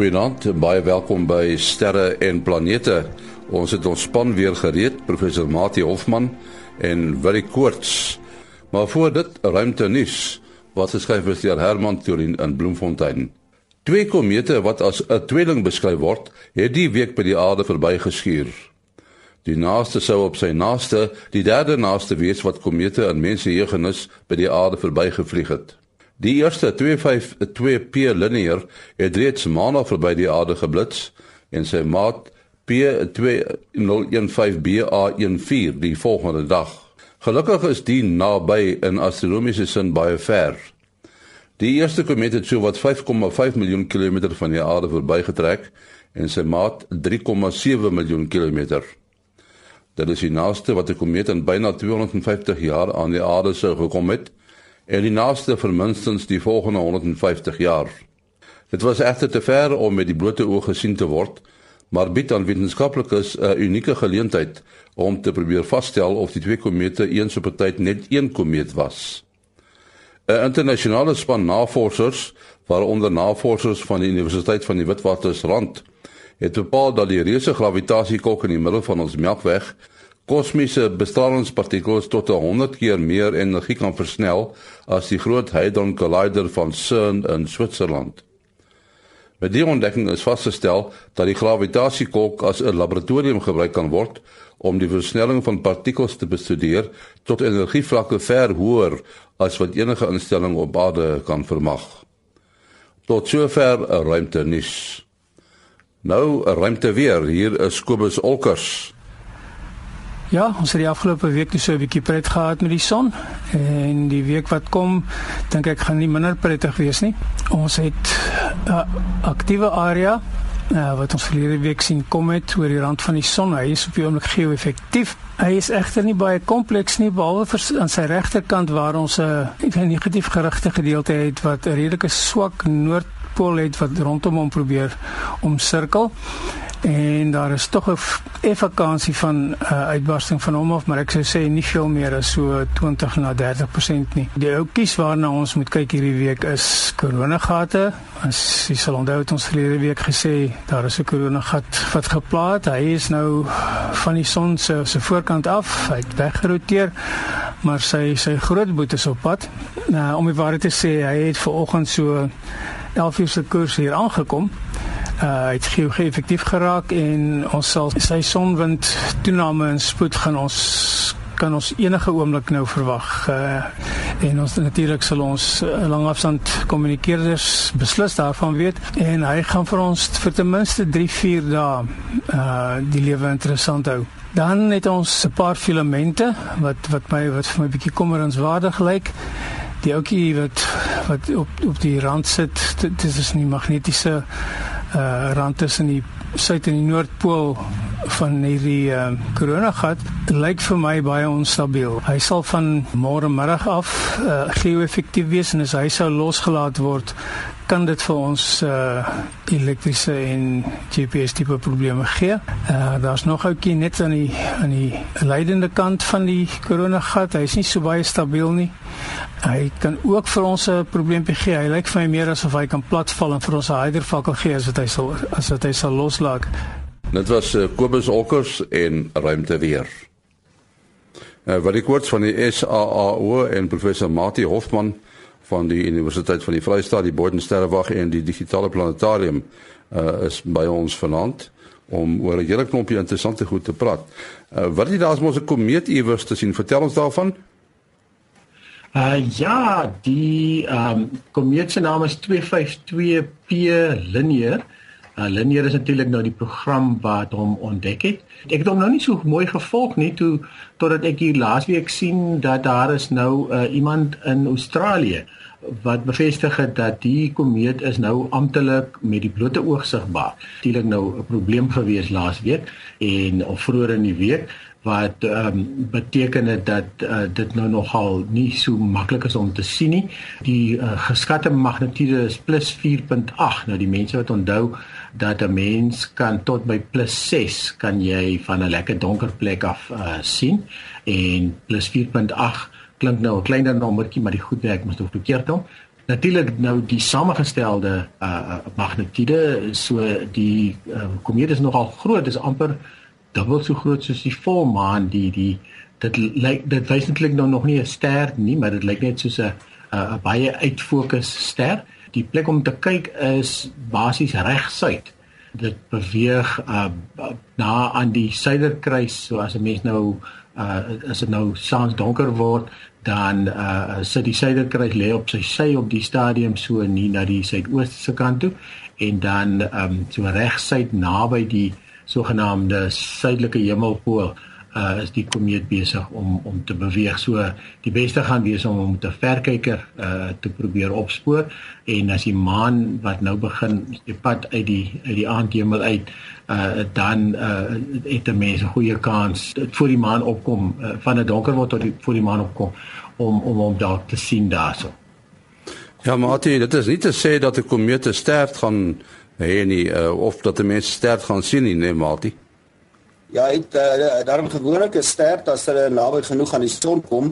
Goeienaand, baie welkom by Sterre en Planete. Ons het ons span weer gereed, professor Mati Hofman en Willie Koorts. Maar voor dit ruimte nuus wat geskryf is deur Herman Turin in Bloemfontein. Twee komete wat as 'n tweeling beskryf word, het die week by die aarde verbygeskuur. Die naaste sou op sy naaste, die derde naaste wees wat komete in mensgeheugenis by die aarde verbygevlieg het. Die eerste 252P linear het reeds maandag verby die aarde geblits en sy maat P2015BA14 die volgende dag. Gelukkig is die naby in astronomiese sin baie ver. Die eerste komeet het so wat 5,5 miljoen kilometer van die aarde verbygetrek en sy maat 3,7 miljoen kilometer. Dit is die naaste wat 'n komeet in byna 250 jaar aan die aarde sou gekom het en die naaste vir minstens die volgende 150 jaar. Dit was egter te ver om met die blote oog gesien te word maar bied aan wetenskaplikes 'n unieke geleentheid om te probeer vasstel of die twee komete eens op 'n tyd net een komeet was. 'n Internasionale span navorsers, waaronder navorsers van die Universiteit van die Witwatersrand, het bepaal dat die reuse gravitasiekolk in die middel van ons Melkweg kosmiese bestralingspartikels tot 100 keer meer energie kan versnel as die Groot Hadron Collider van CERN in Switserland. Met die ontdekking is vasgestel dat die gravitasiekolk as 'n laboratorium gebruik kan word om die versnelling van partikels te bestudeer tot energievlakke ver hoër as wat enige instelling op aarde kan vermag. Tot sover 'n ruimte nuus. Nou 'n ruimte weer hier is Kobus Olkers. Ja, ons het die afgelope week net so 'n bietjie pret gehad met die son en die week wat kom, dink ek gaan nie minder prettig wees nie. Ons het 'n uh, aktiewe area uh, wat ons verlede week sien kom het oor die rand van die son. Hy is op die oomblik geo-effektief. Hy is egter nie baie kompleks nie behalwe vir aan sy regterkant waar ons 'n uh, negatief gerigte gedeelte het wat 'n redelike swak noordpool het wat rondom hom probeer omsirkel en daar is tog 'n effe van uh, uitbarsting van hom af, maar ek sou sê nie veel meer as so 20 na 30% nie. Die oudjies waarna ons moet kyk hierdie week is koronagate. As jy sal onthou het ons verlede week gesê daar is 'n koronagat wat geplaas. Hy is nou van die son se se voorkant af, hy het weggeroteer, maar sy sy groot boet is op pad. Nou om die waarheid te sê, hy het ver oggend so 11 uur se koers hier aangekom uh het geo effektief geraak en ons sal sy sonwind toename in spoed gaan ons kan ons enige oomblik nou verwag. Uh en ons natuurlik sal ons uh, langafstand kommunikeerders beslis daarvan weet en hy gaan vir ons vir ten minste 3 4 dae uh die lewe interessant hou. Dan het ons 'n paar filamente wat wat my wat vir my bietjie kommerenswaardig lyk. Die ouetjie wat wat op op die rand sit dit is 'n magnetiese uh rand tussen die suid en die noordpool van hierdie uh koronagat lyk vir my baie onstabiel. Hy sal van môre middag af uh geo-effektief wees en as hy sou losgelaat word kan dit vir ons uh elektriese en GPS tipe probleme gee. Uh daar's nog ouetjie net aan die aan die leidende kant van die koronagat. Hy is nie so baie stabiel nie. Hy kan ook vir ons 'n probleempie gee. Hy lyk vir my meer asof hy kan platval en vir ons 'n hyder fakkel gee as wat hy sal as wat hy sal loslaat. Dit was uh, Kobus Olkers en ruimte weer. Uh, wat ek kort van die SAAO en professor Mati Hofman van die Universiteit van die Vrystaat, die Boden Sterrewag en die Digitale Planetarium uh, is by ons vanaand om oor 'n hele klompie interessante goed te praat. Uh, wat is daar as ons 'n komeet iewers te sien? Vertel ons daarvan. Uh ja, die um, komeet se naam is 252P Linear. Uh Linear is natuurlik nou die program wat hom ontdek het. Ek het hom nou nie so mooi gevolg nie toe totdat ek hier laasweek sien dat daar is nou uh iemand in Australië wat bevestig het dat die komeet is nou amptelik met die blote oog sigbaar. Natuurlik nou 'n probleem gewees laasweek en of vroeër in die week wat ehm um, beteken het dat uh, dit nou nogal nie so maklik is om te sien nie. Die uh, geskatte magnitude is +4.8. Nou die mense wat onthou dat 'n mens kan tot by +6 kan jy van 'n lekker donker plek af uh, sien en +4.8 klink nou 'n kleiner nommertjie maar die goed werk moet ook verkeerd hom. natuurlik nou die samengestelde uh magnitude so die uh, komeet is nogal groot is amper dubbel so groot soos die volmaan die die dit lyk dit wys eintlik nou nog nie 'n ster nie maar dit lyk net soos 'n 'n baie uitfokus ster die plek om te kyk is basies reg suid dit beweeg uh na aan die suiderkruis so as 'n mens nou uh as dit nou saans donker word dan uh sit die suiderkruis lê op sy sy op die stadium so nie na die suidooste kant toe. En dan um so regsuid naby die sogenaamde suidelike hemelpool uh is die komeet besig om om te beweeg. So die beste gaan wees om hom met 'n verkyker uh te probeer opspoor en as die maan wat nou begin die pad uit die uit die aandhemel uit uh dan uh het 'n mens 'n goeie kans voor die maan opkom uh, van 'n donker word tot die voor die maan opkom om om hom dalk te sien daarso. Ja, maar dit is nie te sê dat 'n komeet sterf gaan hê nie uh, of dat 'n mens sterf gaan sien nie, nee, Mati. Ja, dit uh, daarom gewoonlik is sterk as hulle naby genoeg aan die son kom.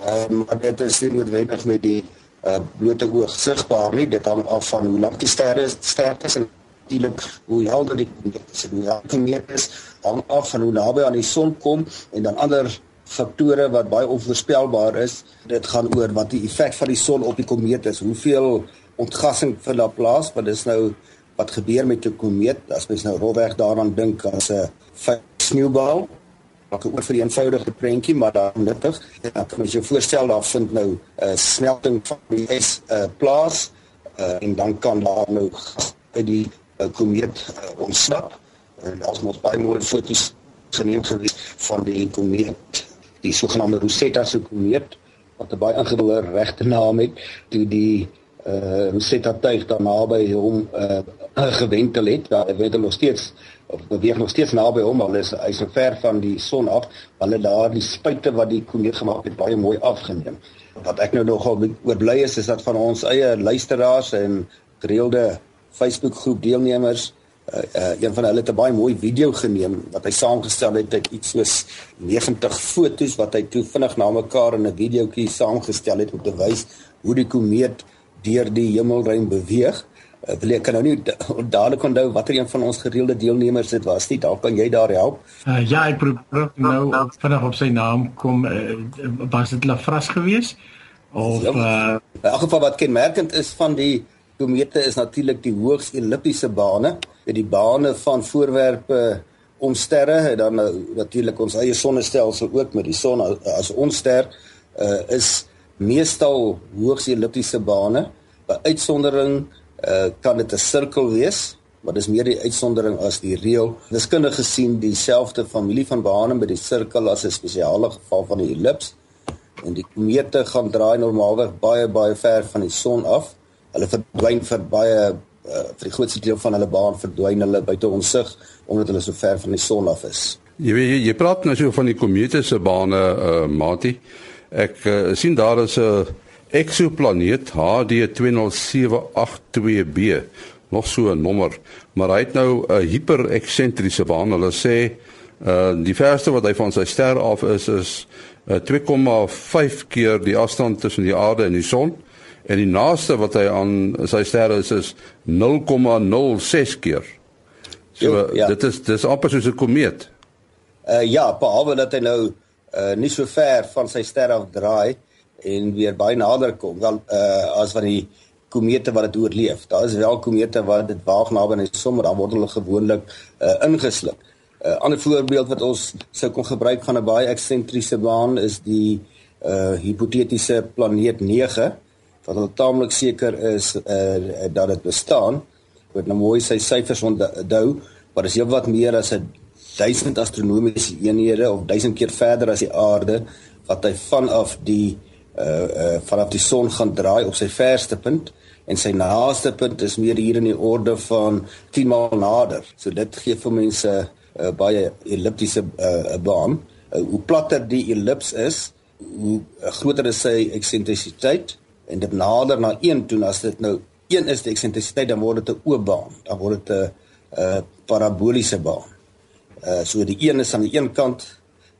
Um, maar dit is nie noodwendig met die uh, blote oog sigbaar nie. Dit hang af van hoe lank die sterre sterk is en natuurlik hoe helder die is. Hoe helder die is hang af van hoe naby aan die son kom en dan ander faktore wat baie onvoorspelbaar is. Dit gaan oor wat die effek van die son op die komeet is. Hoeveel ontgassing vind daar plaas? Want dis nou wat gebeur met 'n komeet as mens nou rolweg daaraan dink as 'n sneeubal wat oor vir die eenvoudige prentjie maar dan nuttig. Kan jy jou voorstel daar vind nou 'n uh, smelting van die 'n uh, plaas uh, en dan kan daar nou by die uh, komeet uh, ontsnap. En ons baie mooi foto's geneem het van die komeet, die sogenaamde Rosetta se komeet wat 'n baie ingewikkelde regte naam het, toe die uh Rosetta tuig daar naby hom uh gewentel het. Daar het hulle nog steeds of beweeg nog steeds naby hom, hulle is hy's so ver van die son af, hulle daar die spuite wat die komeet gemaak het baie mooi afgeneem. Wat ek nou nogal oorbly is is dat van ons eie luisteraars en gereelde Facebook groep deelnemers uh, uh, een van hulle het 'n baie mooi video geneem wat hy saamgestel het uit iets soos 90 fotos wat hy toe vinnig na mekaar in 'n videoetjie saamgestel het om te wys hoe die komeet deur die hemelruim beweeg. Uh, wil ek kan nou nie dadelik onthou watter een van ons gereelde deelnemers dit was nie. Dalk kan jy daar help. Uh, ja, ek probeer nou vinnig op sy naam kom. Uh, was dit Lafras geweest? Of ja, uh, in elk geval wat kenmerkend is van die komete is natuurlik die hoogs elliptiese bane. Die bane van voorwerpe om sterre en dan uh, natuurlik ons eie sonnestelsel ook met die son as ons ster uh, is meestal hoogs elliptiese bane. By uitsondering uh, kan dit 'n sirkel wees, maar dis meer die uitsondering as die reël. Wiskundig gesien dieselfde familie van bane met die sirkel as 'n spesiale geval van die ellips. En die komete gaan draai normaalweg baie baie ver van die son af. Hulle verdwyn vir baie uh, vir die grootste deel van hulle baan verdwyn hulle buite ons sig omdat hulle so ver van die son af is. Jy weet jy praat nou so van die komete se bane uh, Mati. Ek uh, sien daar is 'n eksoplaneet HD20782b nog so 'n nommer maar hy het nou 'n hipereksentriese baan. Hulle sê uh die verste wat hy van sy ster af is is uh, 2,5 keer die afstand tussen die aarde en die son. En die naaste wat hy aan sy ster is is 0,06 keer. So jo, ja. dit is dis amper soos 'n komeet. Uh ja behalwe dat hy nou uh nie so ver van sy ster af draai en weer baie nader kom wel uh as van die komete wat dit oorleef. Daar is wel komete wat dit waag naby aan die son, maar dan word hulle gewoonlik uh ingesluk. 'n uh, Ander voorbeeld wat ons sou kon gebruik van 'n baie eksentriese baan is die uh hipotetiese planeet 9 wat hulle taamlik seker is uh dat dit bestaan. Word nou mooi sy syfers onthou, maar is heelwat meer as 'n 1000 astronomiese eenhede of 1000 keer verder as die aarde wat hy vanaf die uh uh vanaf die son gaan draai op sy verste punt en sy naaste punt is meer hier in die orde van 10 maal nader. So dit gee vir mense 'n uh, baie elliptiese uh, baan. Uh, hoe platter die ellips is, hoe groter is sy eksentrisiteit en dit nader na 1 toe as dit nou 1 is die eksentrisiteit dan word dit 'n oop baan. Dan word dit 'n uh, paraboliese baan. Uh so die 1 is aan die een kant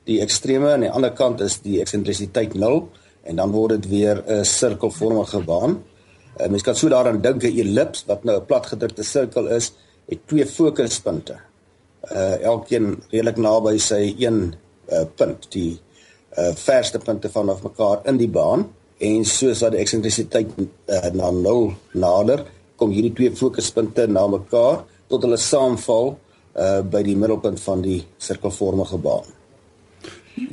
die ekstreme en aan die ander kant is die eksentrisiteit 0 en dan word dit weer 'n sirkelvormige baan. Uh, mens kan so daaraan dink 'n ellips wat nou 'n platgedrukte sirkel is, het twee fokuspunte. Uh elkeen redelik naby sy een uh, punt, die uh verste punte vanaf mekaar in die baan en soos dat die eksentrisiteit uh, na 0 nader, kom hierdie twee fokuspunte na mekaar tot hulle saamval uh by die middelpunt van die sirkelvormige baan.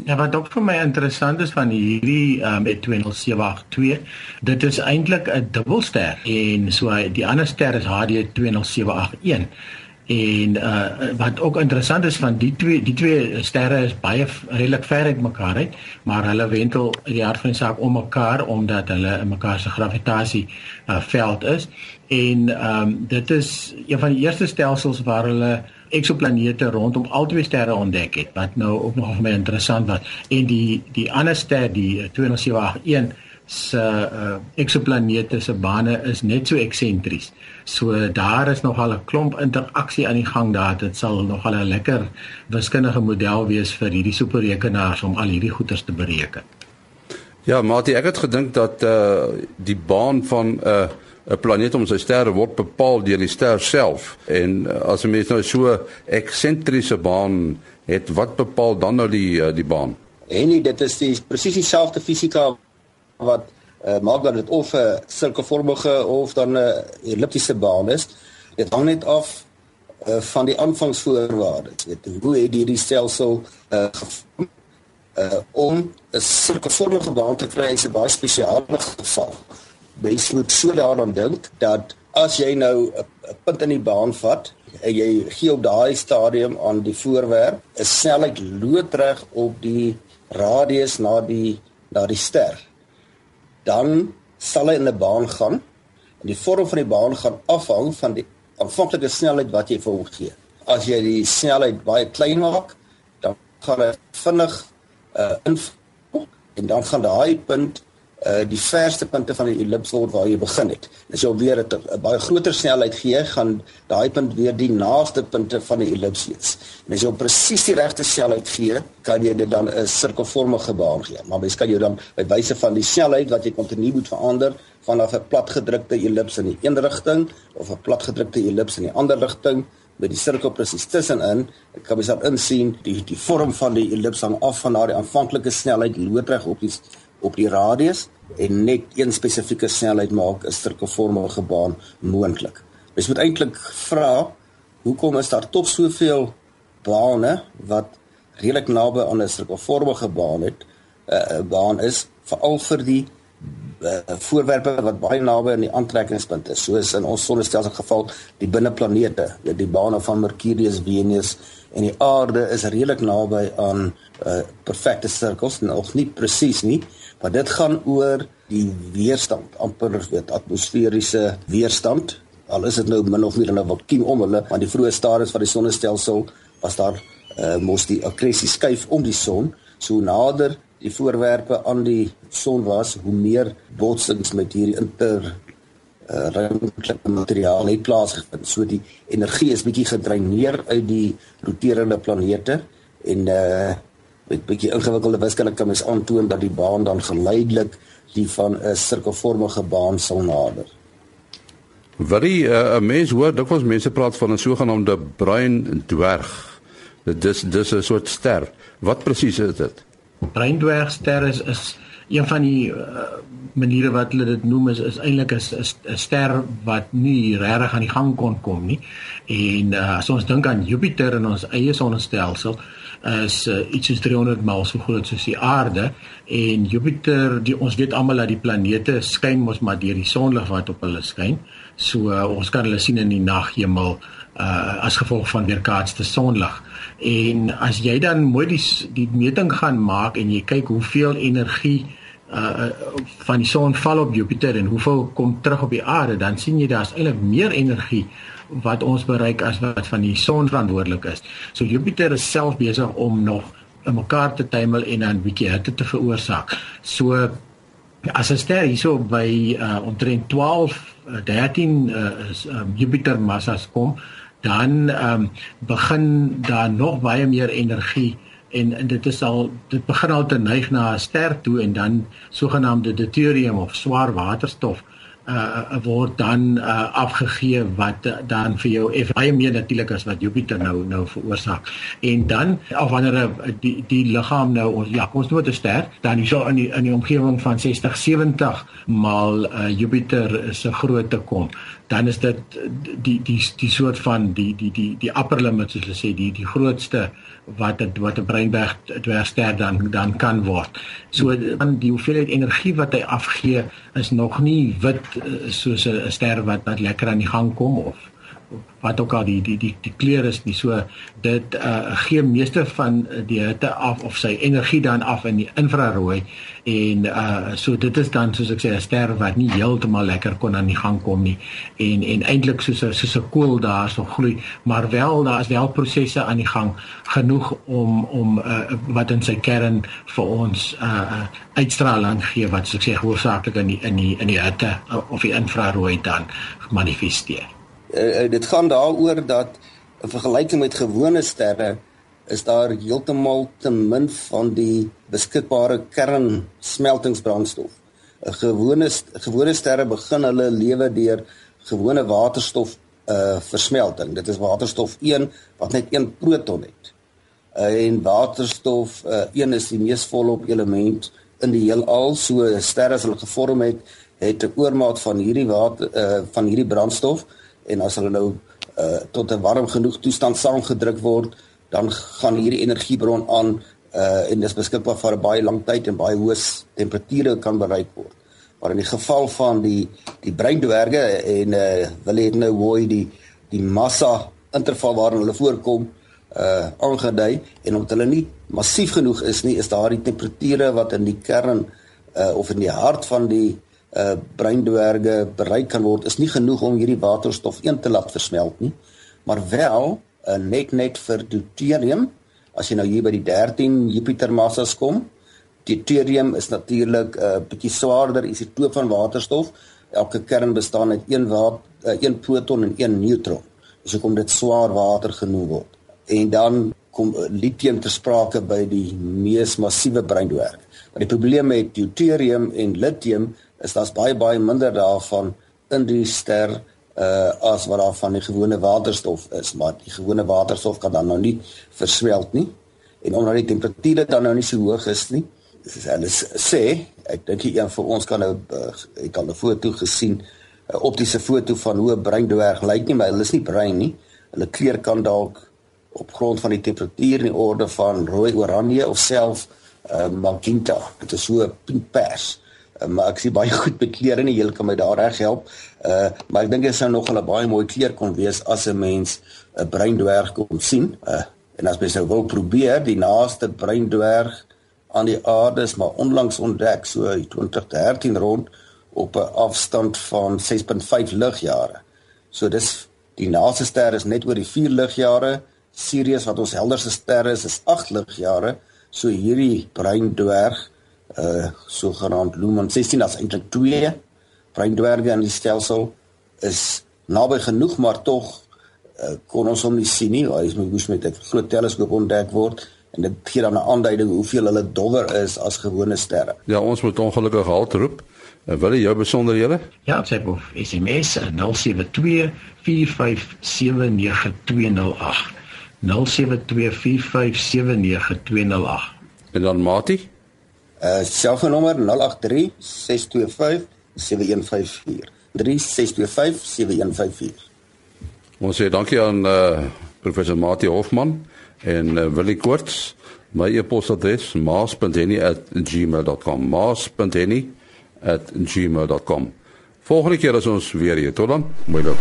Ja, wat ook vir my interessant is van hierdie um, met 20782, dit is eintlik 'n dubbelster en so die ander ster is HD 20781. En uh wat ook interessant is van die twee die twee sterre is baie redelik ver uit mekaar uit, maar hulle wentel in die hart van die saak om mekaar omdat hulle in mekaar se gravitasie uh veld is. En ehm um, dit is een van die eerste stelsels waar hulle eksoplanete rondom al twee sterre ontdek het wat nou ook nog vir my interessant was en die die ander ster die 20781 se uh, eksoplanete se bane is net so eksentries. So daar is nog al 'n klomp interaksie aan die gang daar. Dit sal nog al 'n lekker wiskundige model wees vir hierdie superrekenaars om al hierdie goeters te bereken. Ja, maar ek het gedink dat uh die baan van 'n uh 'n planeet om sy sterre word bepaal deur die ster self. En uh, as 'n mens nou so eksentriese baan het, wat bepaal dan nou die uh, die baan? En nie, dit is die presies dieselfde fisika wat uh, maak dat dit of 'n sirkelvormige of dan 'n elliptiese baan is. Dit hang net af uh, van die aanvangsvoorwaardes. Weet hoe het hierdie stelsel uh, uh om 'n sirkelvormige baan te kry is 'n baie spesiale geval mens moet so daaraan dink dat as jy nou 'n punt in die baan vat en jy gee op daai stadium aan die voorwerp 'n snelheid loodreg op die radius na die na die ster. Dan sal hy in 'n baan gaan. En die vorm van die baan gaan afhang van die aanvanklike snelheid wat jy vir hom gee. As jy die snelheid baie klein maak dan gaan hy vinnig uh, in en dan gaan daai punt uh die verste punte van die ellips word waar jy begin het. As jy weer 'n baie groter snelheid gee, gaan daai punt weer die naaste punte van die ellips wees. En as jy presies die regte snelheid gee, kan jy dit dan 'n sirkelvormige baan gee. Maar mens kan jy dan by wyse van die snelheid wat jy kontinu moet verander vanaf 'n platgedrukte ellips in die een rigting of 'n platgedrukte ellips in die ander rigting met die sirkel presies tussenin, kan mens dan insien die die vorm van die ellips hang af van daardie aanvanklike snelheid loodreg op die op die radius en net een spesifieke snelheid maak 'n sirkelvormige baan moontlik. Mens moet eintlik vra hoekom is daar tog soveel bane wat redelik naby aan 'n sirkelvormige baan het 'n uh, baan is veral vir die voorwerpe wat baie naby aan die aantrekkingspunt is. Soos in ons sonnestelsel geval die binneplanete die, die bane van Mercurius, Venus en die aarde is redelik naby aan uh, perfekte sirkels nog nie presies nie want dit gaan oor die weerstand amper weet atmosferiese weerstand. Al is dit nou min of meer in 'n vakuum om hulle want die vroeë stadiums van die sonnestelsel was daar uh, mos die akkresie skuif om die son. So nader die voorwerpe aan die son was hoe meer botsings met hierdie inter uh, ruimtelike materiaal het plaasgevind so die energie is bietjie gedreineer uit die roterende planete en uh, met bietjie ingewikkelde wiskunde kan mens aantoon dat die baan dan geleidelik die van 'n sirkelvormige baan sal nader. Wat die uh, 'n mens hoor, dikwels mense praat van 'n sogenaamde bruin dwerg. Dit dis dis 'n soort ster. Wat presies is dit? Bruin dwergster is is een van die uh, maniere wat hulle dit noem is is eintlik 'n ster wat nie regtig aan die gang kon kom nie. En uh, as ons dink aan Jupiter in ons eie sonnestelsel, is uh, iets soos 300 maal so groot soos die aarde. En Jupiter die ons weet almal dat die planete skyn mos maar deur die sonlig wat op hulle skyn. So uh, ons kan hulle sien in die naghemel uh, as gevolg van weerkaatste sonlig. En as jy dan mooi die die meting gaan maak en jy kyk hoeveel energie uh van die son val op Jupiter en hoeveel kom terug op die aarde dan sien jy daar's eintlik meer energie wat ons bereik as wat van die son verantwoordelik is. So Jupiter is self besig om nog in mekaar te tuimel en dan 'n bietjie hitte te veroorsaak. So as 'n ster hierso by uh, omtrent 12 uh, 13 uh, is, um, Jupiter massas kom, dan um, begin daar nog baie meer energie en, en dit is al dit begin al te neig na 'n ster toe en dan sogenaamde deuterium of swaar waterstof uh word dan uh afgegee wat uh, dan vir jou baie meer natuurlik as wat Jupiter nou nou veroorsaak. En dan of wanneer die die liggaam nou ons ja, ons noem dit 'n ster, dan is in die in die omgewing van 60 70 maal uh Jupiter se grootte kom dan is dit die die die soort van die die die die upper limit soos hulle sê die die grootste wat het, wat 'n breinberg dwergster dan dan kan word. So dan die hoeveelheid energie wat hy afgee is nog nie wit eh, soos 'n ster wat wat lekker aan die gang kom of wat ook al die die die die kleur is nie. So dit uh, gee meeste van die hitte af of sy energie dan af in die infrarooi en uh so dit is dan soos ek sê 'n ster wat nie heeltemal lekker kon aan die gang kom nie en en eintlik soos soos 'n koel daar so gloei maar wel daar is wel prosesse aan die gang genoeg om om uh wat in sy kern vir ons uh uitstraling gee wat soos ek sê hoofsaaklik in die in die in die hitte uh, of die infrarooi dan manifesteer uh, dit gaan daaroor dat in vergelyking met gewone sterre is daar heeltemal te min van die beskikbare kernsmeltingsbrandstof. 'n Gewone gewone sterre begin hulle lewe deur gewone waterstof uh versmelting. Dit is waterstof 1 wat net een proton het. Uh, en waterstof uh 1 is die mees volop element in die heelal. So sterre as hulle gevorm het, het 'n oormaat van hierdie water uh van hierdie brandstof en as hulle nou uh tot 'n warm genoeg toestand saamgedruk word, dan gaan hierdie energiebron aan uh en dis beskikbaar vir 'n baie lang tyd en baie hoë temperature kan bereik word. Maar in die geval van die die breindwerge en uh wil het nou mooi die die massa interval waarin hulle voorkom uh aangedui en omdat hulle nie massief genoeg is nie, is daar die temperature wat in die kern uh of in die hart van die uh breindwerge bereik kan word is nie genoeg om hierdie waterstof een te laat versmelt nie maar wel uh, net net vir deuterium. As jy nou hier by die 13 Jupiter massas kom deuterium is natuurlik 'n uh, bietjie swaarder isotoop van waterstof. Elke kern bestaan uit een wat uh, een proton en een neutron. So kom dit swaar water genoem word. En dan kom lithium ter sprake by die mees massiewe breindwerg maar die probleem met deuterium en lithium is daar's baie baie minder daarvan in die ster uh as wat daar van die gewone waterstof is, maar die gewone waterstof kan dan nou nie verswelt nie. En omdat die temperature dan nou nie so hoog is nie, is hulle sê, ek dink jy een van ons kan nou uh, ek al 'n foto gesien, 'n optiese foto van hoe 'n breindwerg lyk nie, maar hulle is nie brein nie. Hulle kleur kan dalk op grond van die temperatuur in die orde van rooi oranje of self uh magenta. Dit is so pink pers. Uh, maar ek sien baie goed met kleure en jy kan my daar reg help. Uh maar ek dink dit sou nog 'n baie mooi kleur kon wees as 'n mens 'n breindwerg kon sien. Uh en as mens nou wil probeer die naaste breindwerg aan die aarde is maar onlangs ontdek so 2013 rond op 'n afstand van 6.5 ligjare. So dis die naaste ster is net oor die 4 ligjare. Sirius wat ons helderste ster is is 8 ligjare. So hierdie breindwerg uh sogenaamd Lumen 16 as eintlik twee breindwerge in die stelsel is naby genoeg maar tog uh, kon ons hom nie sien nie. Hy is moes met 'n groot teleskoop ontdek word en dit gee dan 'n aanduiding hoeveel hulle dowwer is as gewone sterre. Ja, ons moet ongelukkig halt roep. Uh, wil jy jou besonderhede? Ja, sê bof. SMS 072 4579208. 072 4579208. En dan Mati? Uh selfoonnommer 083 625 7154. 3625 7154. Ons sê dankie aan uh professor Mati Hofman en uh, Willie Koorts. My e-posadres maas.henny@gmail.com. maas.henny@gmail.com. Volgende keer as ons weer hier, tot dan. Mooi loop.